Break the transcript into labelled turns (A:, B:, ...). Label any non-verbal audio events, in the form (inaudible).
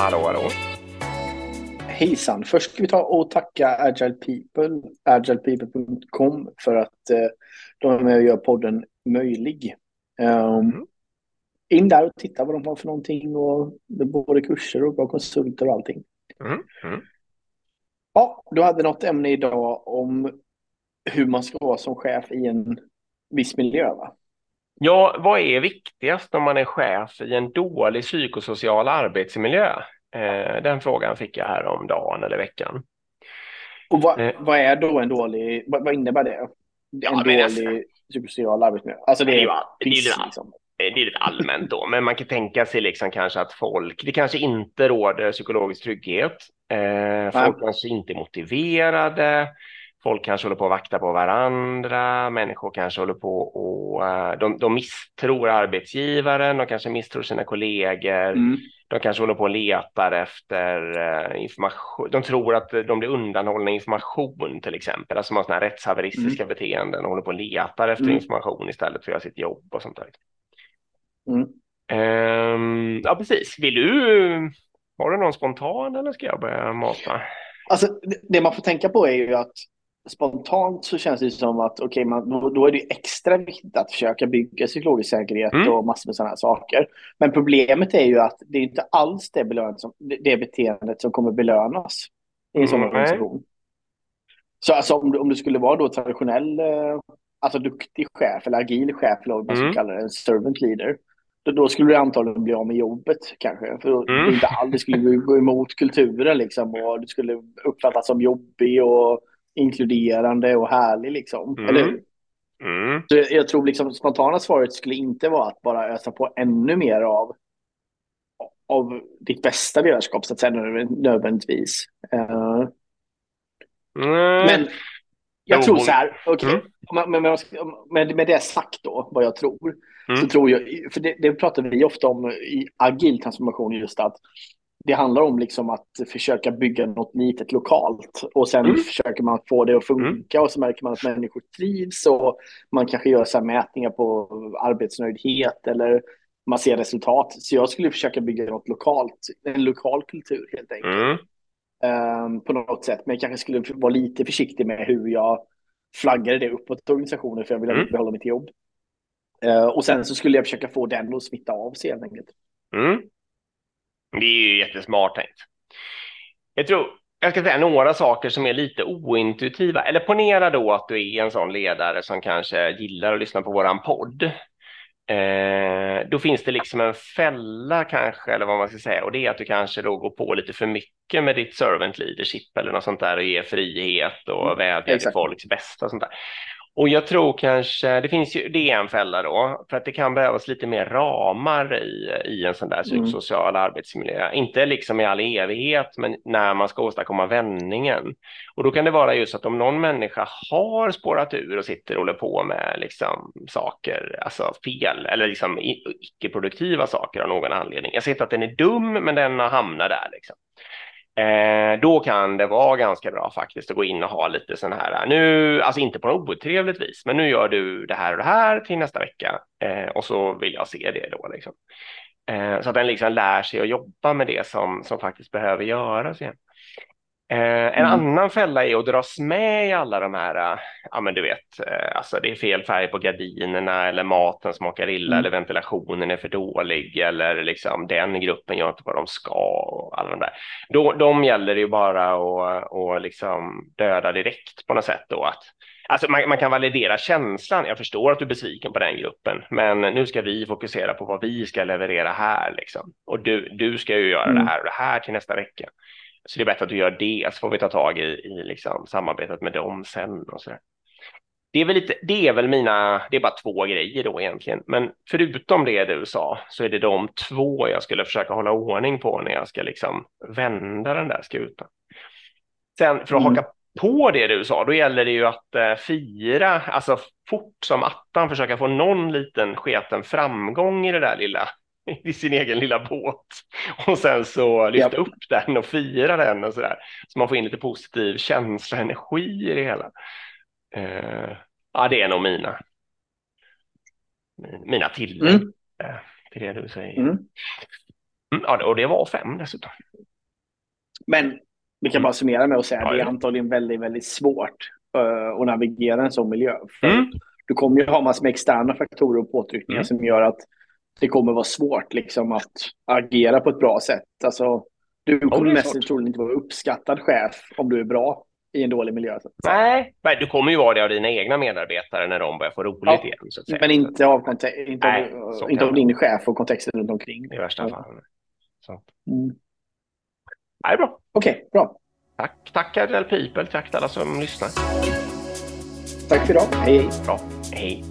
A: Hallå, hallå.
B: Hejsan! Först ska vi ta och tacka Agile People, agilepeople.com för att eh, de är med och gör podden möjlig. Um. In där och titta vad de har för någonting och det är både kurser och bra konsulter och allting. Mm. Mm. Ja, du hade något ämne idag om hur man ska vara som chef i en viss miljö, va?
A: Ja, vad är viktigast om man är chef i en dålig psykosocial arbetsmiljö? Eh, den frågan fick jag här om dagen eller veckan.
B: Och vad, eh. vad är då en dålig, vad, vad innebär det? En ja, dålig nästa... psykosocial arbetsmiljö? Alltså det är, det är, piss, det är, liksom.
A: det är lite allmänt då, men man kan tänka sig liksom kanske att folk, det kanske inte råder psykologisk trygghet. Eh, folk Nej. kanske inte är motiverade. Folk kanske håller på att vakta på varandra, människor kanske håller på och uh, de, de misstror arbetsgivaren, de kanske misstror sina kollegor, mm. de kanske håller på och letar efter uh, information, de tror att de blir undanhållna information till exempel, alltså man har sådana här rättshaveristiska mm. beteenden och håller på och letar efter mm. information istället för att göra sitt jobb och sånt där. Um, ja, precis. Vill du, har du någon spontan eller ska jag börja mata?
B: Alltså, det man får tänka på är ju att spontant så känns det som att okay, man, då, då, är det extra viktigt att försöka bygga psykologisk säkerhet mm. och massor med sådana här saker. Men problemet är ju att det är inte alls det, som, det beteendet som kommer belönas i en sån mm. organisation. Så alltså, om, du, om du skulle vara då traditionell, eh, alltså duktig chef eller agil chef eller vad man ska mm. kalla det, en servant leader. Då, då, skulle du antagligen bli av med jobbet kanske. För då, mm. inte all, det skulle gå emot kulturen liksom och du skulle uppfattas som jobbig och inkluderande och härlig liksom. Mm. Eller mm. Så jag, tror liksom spontana svaret skulle inte vara att bara ösa på ännu mer av av ditt bästa ledarskap så att säga nödvändigtvis. Uh, mm. Men jag tror så här, okay, mm. med, med, med det sagt då, vad jag tror, så mm. tror jag, för det, det pratar vi ofta om i agil transformation just att det handlar om liksom att försöka bygga något litet lokalt och sen mm. försöker man få det att funka mm. och så märker man att människor trivs och man kanske gör så mätningar på arbetsnöjdhet eller man ser resultat. Så jag skulle försöka bygga något lokalt, en lokal kultur helt enkelt. Mm. Um, på något sätt, men jag kanske skulle vara lite försiktig med hur jag flaggade det uppåt organisationen för jag vill mm. behålla mitt jobb. Uh, och sen så skulle jag försöka få den att smitta av sig helt enkelt.
A: Mm. Det är ju jättesmart tänkt. Jag tror jag ska säga några saker som är lite ointuitiva. Eller ponera då att du är en sån ledare som kanske gillar att lyssna på våran podd. Eh, då finns det liksom en fälla kanske, eller vad man ska säga, och det är att du kanske då går på lite för mycket med ditt servant leadership eller något sånt där och ger frihet och mm, vädjar till folks bästa och sånt där. Och jag tror kanske, det finns ju, det är en fälla då, för att det kan behövas lite mer ramar i, i en sån där mm. psykosocial mm. arbetsmiljö. Inte liksom i all evighet, men när man ska åstadkomma vändningen. Och då kan det vara just att om någon människa har spårat ur och sitter och håller på med liksom saker, alltså fel eller liksom icke-produktiva saker av någon anledning. Jag säger inte att den är dum, men den har hamnat där liksom. Eh, då kan det vara ganska bra faktiskt att gå in och ha lite sån här, nu, alltså inte på något otrevligt vis, men nu gör du det här och det här till nästa vecka eh, och så vill jag se det då liksom. Eh, så att den liksom lär sig att jobba med det som, som faktiskt behöver göras igen. Eh, en mm. annan fälla är att dras med i alla de här, ja men du vet, eh, alltså det är fel färg på gardinerna eller maten smakar illa mm. eller ventilationen är för dålig eller liksom den gruppen gör inte vad de ska och alla de där. Då, de gäller det ju bara att och liksom döda direkt på något sätt då att Alltså man, man, kan validera känslan. Jag förstår att du är besviken på den gruppen, men nu ska vi fokusera på vad vi ska leverera här liksom. Och du, du ska ju göra mm. det här och det här till nästa vecka. Så det är bättre att du gör det, så får vi ta tag i, i liksom samarbetet med dem sen och så där. Det är väl lite, det är väl mina, det är bara två grejer då egentligen, men förutom det du sa så är det de två jag skulle försöka hålla ordning på när jag ska liksom vända den där skutan. Sen för att mm. haka på det du sa, då gäller det ju att eh, fira, alltså fort som attan försöka få någon liten sketen framgång i det där lilla (laughs) i sin egen lilla båt och sen så lyfta yep. upp den och fira den och så där. Så man får in lite positiv känsla energi i det hela. Uh, ja, det är nog mina. Mina tillägg mm. till det du säger. Mm. Mm, ja, och det var fem dessutom.
B: Men vi kan
A: Mm.
B: bara summera med att säga att
A: Ja,
B: det är antagligen väldigt, väldigt svårt uh, att navigera en sån miljö. För
A: Mm.
B: Du kommer ju ha massor med externa faktorer och påtryckningar
A: Mm.
B: som gör att det kommer vara svårt liksom, att agera på ett bra sätt. Alltså, du kommer mest troligen inte vara uppskattad chef om du är bra i en dålig miljö.
A: Nej, men du kommer ju vara det av dina egna medarbetare när de börjar få roligt
B: Ja,
A: igen. Så.
B: Men inte av, inte
A: Nej,
B: av, inte av din chef och kontexten runt omkring.
A: I värsta fall. Så.
B: Mm.
A: Nej, bra.
B: Okej, bra.
A: Tack, tack RL People. Tack till alla som lyssnar.
B: Tack för idag. Hej, hej.
A: Bra. Hej.